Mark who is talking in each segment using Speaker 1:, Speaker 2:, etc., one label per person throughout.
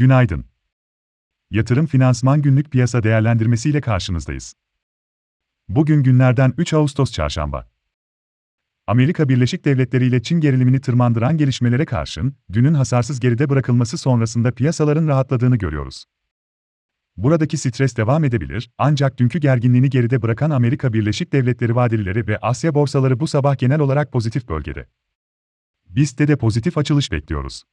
Speaker 1: Günaydın. Yatırım Finansman Günlük Piyasa Değerlendirmesi ile karşınızdayız. Bugün günlerden 3 Ağustos Çarşamba. Amerika Birleşik Devletleri ile Çin gerilimini tırmandıran gelişmelere karşın, dünün hasarsız geride bırakılması sonrasında piyasaların rahatladığını görüyoruz. Buradaki stres devam edebilir, ancak dünkü gerginliğini geride bırakan Amerika Birleşik Devletleri vadelileri ve Asya borsaları bu sabah genel olarak pozitif bölgede. BIST'te de pozitif açılış bekliyoruz.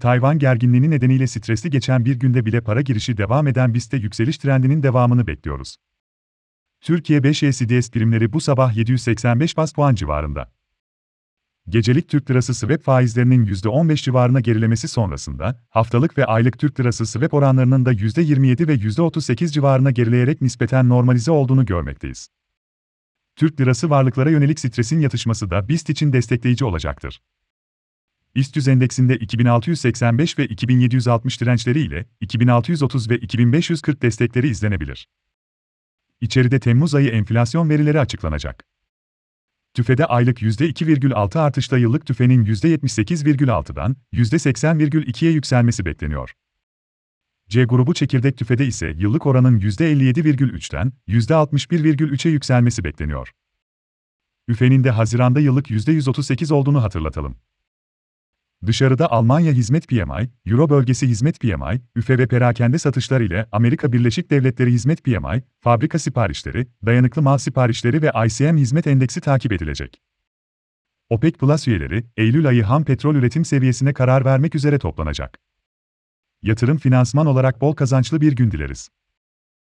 Speaker 1: Tayvan gerginliği nedeniyle stresli geçen bir günde bile para girişi devam eden BIST'te yükseliş trendinin devamını bekliyoruz. Türkiye 5 ECDS primleri bu sabah 785 bas puan civarında. Gecelik Türk lirası swap faizlerinin %15 civarına gerilemesi sonrasında, haftalık ve aylık Türk lirası swap oranlarının da %27 ve %38 civarına gerileyerek nispeten normalize olduğunu görmekteyiz. Türk lirası varlıklara yönelik stresin yatışması da BIST için destekleyici olacaktır. BIST endeksinde 2685 ve 2760 dirençleri ile 2630 ve 2540 destekleri izlenebilir. İçeride Temmuz ayı enflasyon verileri açıklanacak. TÜFE'de aylık %2,6 artışla yıllık TÜFE'nin %78,6'dan %80,2'ye yükselmesi bekleniyor. C grubu çekirdek TÜFE'de ise yıllık oranın %57,3'ten %61,3'e yükselmesi bekleniyor. ÜFE'nin de Haziran'da yıllık %138 olduğunu hatırlatalım. Dışarıda Almanya Hizmet PMI, Euro bölgesi Hizmet PMI, üfe ve perakende satışlar ile Amerika Birleşik Devletleri Hizmet PMI, fabrika siparişleri, dayanıklı mal siparişleri ve ICM hizmet endeksi takip edilecek. OPEC Plus üyeleri, Eylül ayı ham petrol üretim seviyesine karar vermek üzere toplanacak. Yatırım finansman olarak bol kazançlı bir gün dileriz.